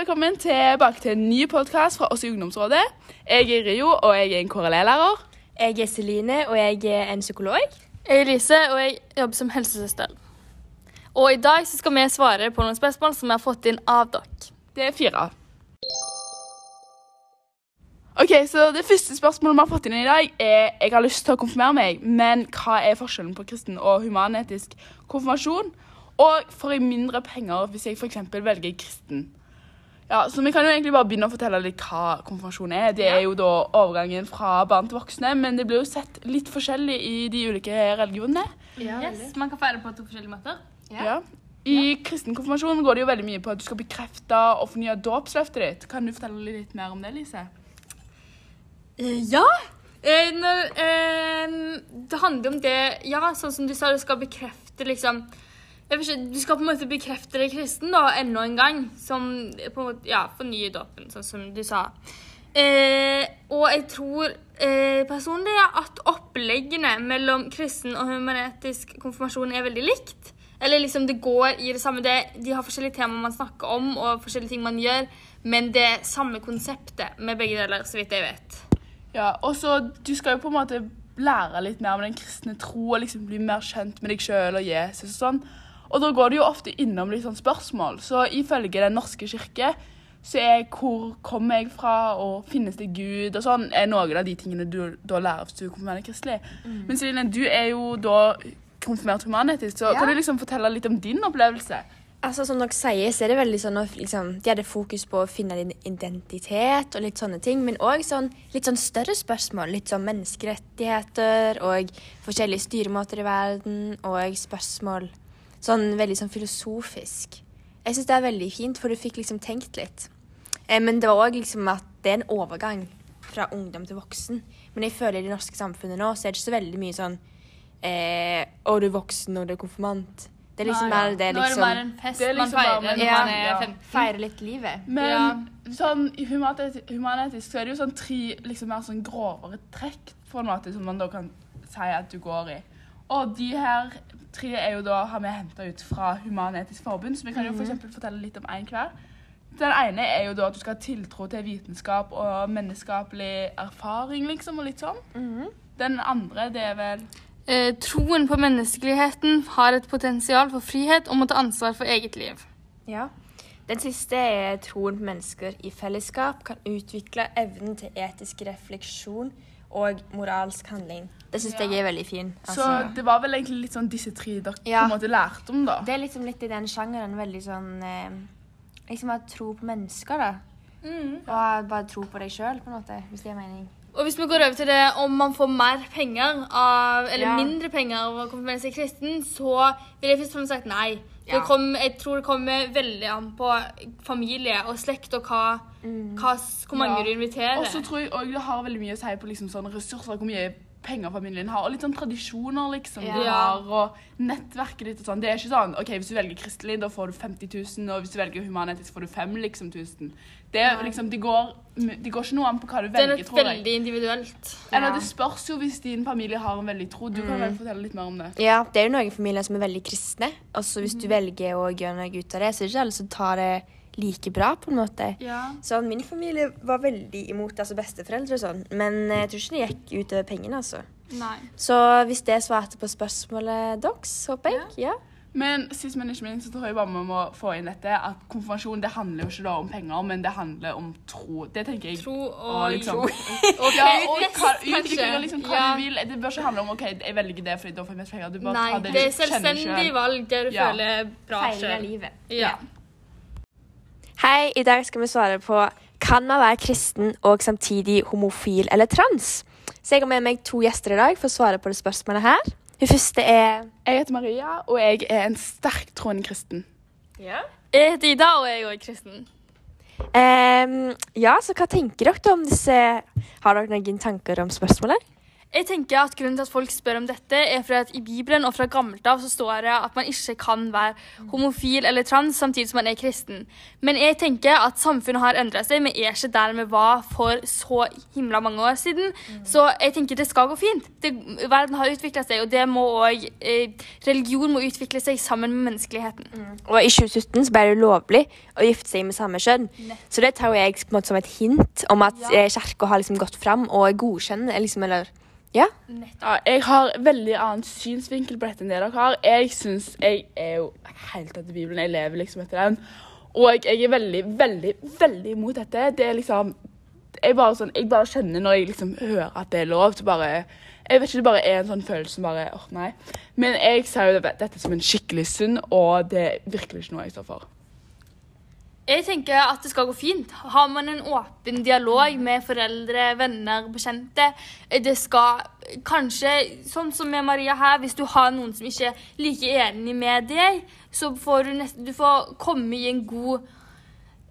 velkommen tilbake til en ny podkast fra oss i Ungdomsrådet. Jeg er Rio, og jeg er en KRLE-lærer. Jeg er Celine, og jeg er en psykolog. Jeg er Lise, og jeg jobber som helsesøster. Og i dag så skal vi svare på noen spørsmål som vi har fått inn av dere. Det er fire. Ok, så Det første spørsmålet vi har fått inn i dag, er jeg har lyst til å konfirmere meg, men hva er forskjellen på kristen og humanetisk konfirmasjon? Og får jeg mindre penger hvis jeg f.eks. velger kristen? Ja, så Vi kan jo egentlig bare begynne å fortelle litt hva konfirmasjon er. Det er jo da overgangen fra barn til voksne, men det blir jo sett litt forskjellig i de ulike religionene. Yes, Man kan feire på to forskjellige måter. Ja. I kristen konfirmasjon går det jo veldig mye på at du skal bekrefte og fornye dåpsløftet ditt. Kan du fortelle litt mer om det, Lise? ja. Eh, når, eh, det handler om det Ja, sånn som du sa, du skal bekrefte liksom Du skal på en måte bekrefte deg kristen da, enda en gang. Som på en måte, ja, fornye dåpen, sånn som du sa. Eh, og jeg tror eh, personlig at oppleggene mellom kristen og humanetisk konfirmasjon er veldig likt. Eller liksom det går i det samme det, De har forskjellige temaer man snakker om, og forskjellige ting man gjør, men det er samme konseptet med begge deler, så vidt jeg vet. Ja, og så Du skal jo på en måte lære litt mer om den kristne tro og liksom bli mer kjent med deg sjøl og Jesus og sånn. Og da går det jo ofte innom litt sånn spørsmål. Så ifølge Den norske kirke så er hvor kommer jeg fra, og finnes det Gud, og sånn, er noen av de tingene du da lærer hvis du er konfirmert kristelig. Mm. Men Celine, du er jo da konfirmert humanetisk, så ja. kan du liksom fortelle litt om din opplevelse? Altså, Som dere sier, så er det veldig sånn at liksom, de hadde fokus på å finne din identitet og litt sånne ting, men òg sånn, litt sånn større spørsmål. Litt sånn menneskerettigheter og forskjellige styremåter i verden og spørsmål sånn veldig sånn filosofisk. Jeg syns det er veldig fint, for du fikk liksom tenkt litt. Eh, men det var òg liksom at det er en overgang fra ungdom til voksen. Men jeg føler i det norske samfunnet nå så er det ikke så veldig mye sånn eh, Å, du er voksen, og du er konfirmant. Det er liksom mer det liksom Nå er det bare mer en fest liksom man feirer når ja, man er 15. Feirer litt livet. Men ja. sånn humanetisk så er det jo sånn tre liksom mer sånn grovere trekk på en måte som man da kan si at du går i. Og de her tre er jo da, har vi henta ut fra Human-Etisk Forbund, så vi kan jo for mhm. fortelle litt om én hver. Den ene er jo da at du skal ha tiltro til vitenskap og menneskapelig erfaring, liksom, og litt sånn. Mm -hmm. Den andre, det er vel eh, Troen på menneskeligheten har et potensial for frihet og må ta ansvar for eget liv. Ja. Den siste er troen på mennesker i fellesskap kan utvikle evnen til etisk refleksjon og moralsk handling. Det syns ja. jeg er veldig fin. Altså. Så det var vel egentlig litt sånn disse tre dere ja. på en måte lærte om, da? Det er liksom litt i den sjangeren. Veldig sånn eh, Liksom å tro på mennesker, da. Mm. Og bare tro på deg sjøl, på en måte, hvis det er mening. Og hvis vi går over til det om man får mer penger av, eller ja. mindre penger av å konfirmere seg kristen, så vil jeg først og fremst sagt nei. Ja. Kom, jeg tror det kommer veldig an på familie og slekt og hva, mm. hva hvor mange ja. du inviterer. Og så tror jeg òg det har veldig mye å si på liksom sånne ressurser. Hvor mye penger familien har, og litt sånn tradisjoner liksom ja. de har, og nettverket ditt og sånn. Det er ikke sånn OK, hvis du velger kristelig, da får du 50 000, og hvis du velger humanetisk, får du 5 liksom, 1000. Det, er, liksom, det, går, det går ikke noe an på hva du velger, tror jeg. Det er veldig individuelt. Eller det spørs jo hvis din familie har en veldig tro. Du mm. kan vel fortelle litt mer om det. Ja, det er jo noen familier som er veldig kristne. Og så hvis mm. du velger å gjøre noe ut av det, så er det ikke alle som tar det like bra, på en måte. Ja. Så min familie var veldig imot altså besteforeldre og sånn, men jeg tror ikke det gikk utover pengene, altså. Nei. Så hvis det svarte på spørsmålet deres, håper jeg. Ja. ja. Men sist, men ikke minst, så tror jeg bare vi må få inn dette at konfirmasjon det handler jo ikke da om penger, men det handler om tro. Det tenker jeg. Tro og, og liksom, okay, ja, og hva, liksom hva ja. du vil. Det bør ikke handle om ok, jeg velger det fordi da får jeg mest penger. Du bør Nei, ta det, det er selvstendig valg der du ja. føler bra sjøl. livet. Ja. Hei, i dag skal vi svare på kan man være kristen og samtidig homofil eller trans? Så jeg har med meg to gjester i dag for å svare på det spørsmålet her. Hun første er Jeg heter Maria, og jeg er en sterkt troende kristen. Ja. Jeg heter Ida, og jeg er også kristen. Um, ja, så hva tenker dere om disse Har dere noen tanker om spørsmålet? Jeg tenker at Grunnen til at folk spør om dette, er fordi at i Bibelen og fra gammelt av så står det at man ikke kan være homofil eller trans samtidig som man er kristen. Men jeg tenker at samfunnet har endra seg. Vi er ikke der vi var for så himla mange år siden. Så jeg tenker det skal gå fint. Det, verden har utvikla seg, og det må òg eh, Religion må utvikle seg sammen med menneskeligheten. Og i 2017 så ble det lovlig å gifte seg med samme kjønn. Så det tar jeg på en måte som et hint om at Ja. ja. kirka har liksom gått fram og godkjenner liksom, eller Ja. Ja, jeg har veldig annen synsvinkel på dette enn det dere har. Jeg synes, jeg er jo helt etter Bibelen. Jeg lever liksom etter den. Og jeg er veldig, veldig, veldig imot dette. Det er liksom Jeg bare, sånn, jeg bare kjenner når jeg liksom hører at det er lov, så bare Jeg vet ikke, det bare er en sånn følelse som bare åh, nei. Men jeg ser jo dette som en skikkelig synd, og det er virkelig ikke noe jeg står for. Jeg tenker at det skal gå fint. Har man en åpen dialog med foreldre, venner, bekjente Det skal kanskje, sånn som med Maria her, hvis du har noen som ikke er like enig med deg, så får du nest, Du får komme i en god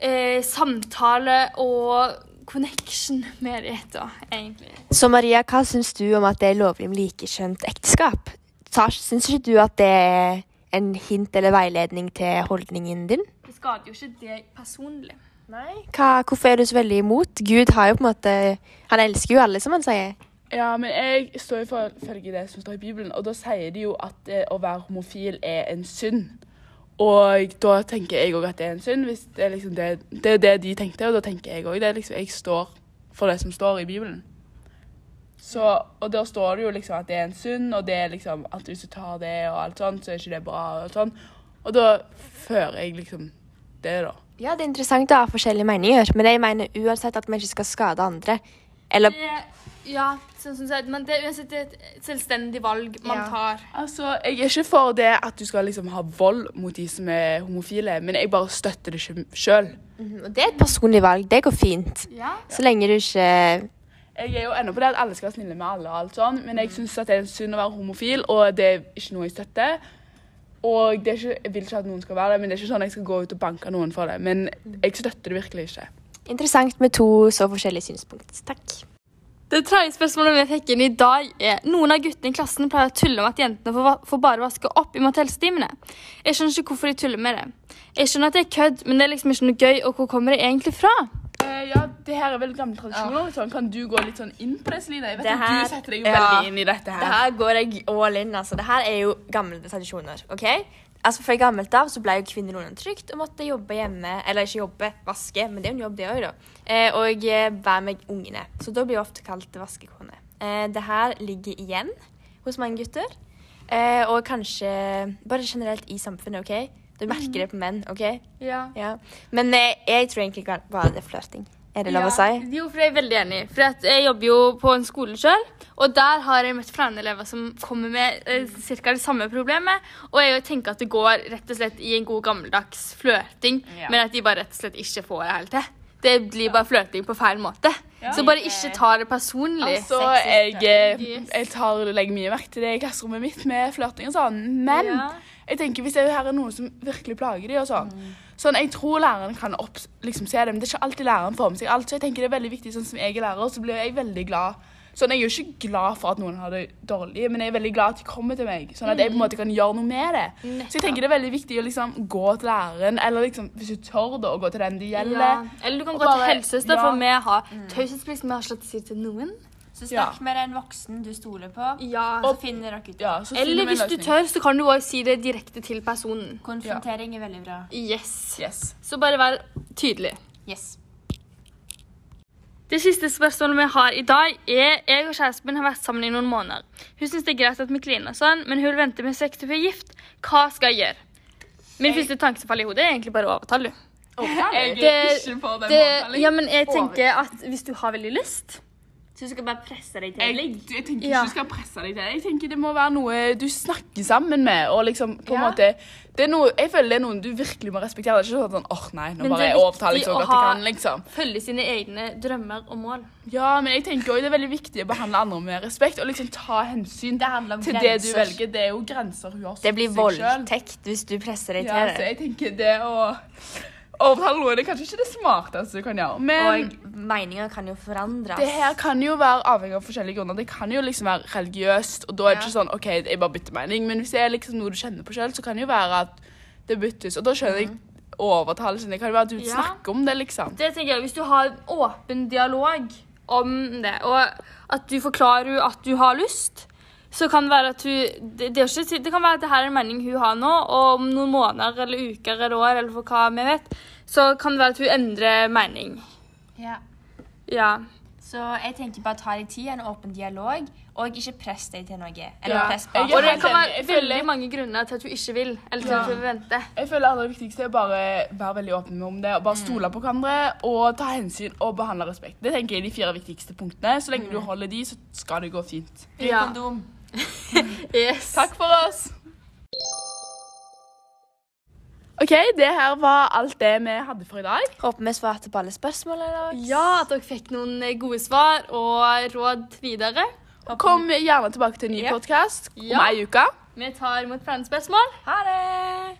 eh, samtale og connection med det, da, egentlig. Så Maria, hva syns du om at det er lovlig med likekjønt ekteskap? Syns ikke du at det er en hint eller veiledning til holdningen din? Det skader jo ikke deg personlig. Nei. Hva, hvorfor er du så veldig imot? Gud har jo på en måte Han elsker jo alle, som han sier. Ja, men jeg står jo for følge det som står i Bibelen, og da sier de jo at det å være homofil er en synd. Og da tenker jeg òg at det er en synd, hvis det er liksom det, det er det de tenkte, og da tenker jeg òg det. Liksom, jeg står for det som står i Bibelen. Så, og da står det jo liksom at det er en synd, og det er liksom at hvis du tar det og alt sånt, så er ikke det bra og sånn. Og da fører jeg liksom det, da. Ja, det er interessant å ha forskjellige meninger, men jeg mener uansett at man ikke skal skade andre. Eller Det- Ja, sånn som sagt, men det er uansett et selvstendig valg man Ja. tar. Altså, Jeg er ikke for det at du skal liksom ha vold mot de som er homofile, men jeg bare støtter det sjøl. Mm -hmm. Og det er et personlig valg. Det går fint. Ja. Så lenge du ikke Jeg er jo ennå på det at alle skal være snille med alle, og alt sånn, men jeg syns det er synd å være homofil, og det er ikke noe jeg støtter. Og det er ikke, jeg vil ikke at noen skal være det, men det er ikke sånn at jeg skal gå ut og banke noen for det. Men jeg støtter det virkelig ikke. Interessant med to så forskjellige synspunkt. Takk. Det tredje spørsmålet vi fikk inn i dag er Noen av guttene i klassen pleier å tulle om at jentene får, får bare vaske opp i matellstimene. Jeg skjønner ikke hvorfor de tuller med det. Jeg skjønner at det er kødd, men det er liksom ikke noe gøy, og hvor kommer det egentlig fra? Eh, ja, det her er vel gamle tradisjoner. Sånn. Kan du gå litt sånn inn på det, Selina? Jeg vet at du setter deg jo ja. veldig inn i dette her. Det her går jeg all in, altså. Det her er jo gamle tradisjoner, OK? Altså, Fra gammelt av så ble jo kvinner undertrykt og måtte jobbe hjemme. Eller ikke jobbe, vaske, men det er jo en jobb, det òg, da. Eh, og eh, være med ungene. Så da blir jeg ofte kalt vaskekone. Eh, det her ligger igjen hos mange gutter. Eh, og kanskje bare generelt i samfunnet, OK? Du merker det på menn, OK? Ja. Ja. Men eh, jeg tror egentlig ikke Hva er det flørting. Er det lov å si? Jo, for jeg er veldig enig. For at jeg jobber jo på en skole sjøl, og der har jeg møtt flere elever som kommer med eh, ca. det samme problemet. Og jeg tenker at det går rett og slett i en god gammeldags flørting, Ja. men at de bare rett og slett ikke får det helt til. Det blir bare flørting på feil måte. Ja. Så bare ikke ta det personlig. Altså, jeg, eh, jeg tar, legger mye merke til det i klasserommet mitt med flørting og sånn, men Ja. jeg tenker hvis det her er noe som virkelig plager de og sånn, sånn jeg tror læreren kan opp, liksom, se det, men det er ikke alltid læreren får med seg alt, så jeg tenker det er veldig viktig, sånn som jeg er lærer, så blir jeg veldig glad. Sånn, jeg er jo ikke glad for at noen har det dårlig, men jeg er veldig glad at de kommer til meg, sånn at jeg på en måte kan gjøre noe med det. Så jeg tenker det er veldig viktig å liksom gå til læreren, eller liksom, hvis du tør da, å gå til den det gjelder. Ja. Eller du kan gå gå til helsesøster, ja. for vi har taushetsplikt. Vi har slått si til noen. Så snakk med en voksen du stoler på, Ja. så finner dere ut. Ja, så finner Eller hvis du tør, så kan du òg si det direkte til personen. Konfrontering er veldig bra. Yes. Yes. Så bare vær tydelig. Yes. Det siste spørsmålet vi har i dag, er jeg og kjæresten min har vært sammen i noen måneder. Hun syns det er greit at vi kliner sånn, men hun vil vente med sex til hun er gift. Hva skal jeg gjøre? Min første tanke som faller i hodet, er egentlig bare å overtale henne. Jeg er ikke på den Det, måten. ja, men jeg tenker at hvis du har veldig lyst Så du skal bare presse deg til Jeg, jeg tenker ikke Ja. du skal presse deg til det. Jeg tenker det må være noe du snakker sammen med. Og liksom på en Ja. måte det er noe, Jeg føler det er noen du virkelig må respektere. Det er ikke sånn åh nei, nå Men bare jeg overtaler jeg så godt jeg kan. liksom. følge sine egne drømmer og mål. Ja, men jeg tenker også det er veldig viktig å behandle andre med respekt og liksom ta hensyn Det til det du velger. Det er jo grenser hun har Det blir satt seg selv. voldtekt hvis du presser deg Ja, til så det. jeg tenker det å overtale Det er kanskje ikke det smarteste du kan gjøre. Men Og meninger kan jo forandres. det her kan jo være avhengig av forskjellige grunner. Det kan jo liksom være religiøst, og da er det Ja. ikke sånn OK, jeg bare bytter mening. Men hvis det er liksom noe du kjenner på sjøl, så kan det jo være at det byttes. Og da skjønner jeg overtalelsen. Det kan jo være at du Ja. snakker om det, liksom. Det tenker jeg, Hvis du har en åpen dialog om det, og at du forklarer at du har lyst, så kan det være at hun det, det, er ikke, det kan være at det her er en mening hun har nå, og om noen måneder eller uker eller år, eller for hva vi vet, så kan det være at hun endrer mening. Ja. Ja. Så jeg tenker bare ta deg tid, en åpen dialog, og ikke press deg til noe. Eller Ja. press på. Og det kan være veldig mange grunner til at hun ikke vil, eller til Ja. at hun vil vente. Jeg føler det aller viktigste er bare være veldig åpen om det. og Bare stole på hverandre og ta hensyn og behandle respekt. Det tenker jeg er de fire viktigste punktene. Så lenge du holder de, så skal det gå fint. Ja. Kondom. Yes. Takk for oss. OK, det her var alt det vi hadde for i dag. Håper vi svarte på alle spørsmålene dag. Ja, at dere fikk noen eh, gode svar og råd videre. Kom gjerne tilbake til en ny Ja. podkast om Ja. ei uke. Vi tar imot flere spørsmål. Ha det!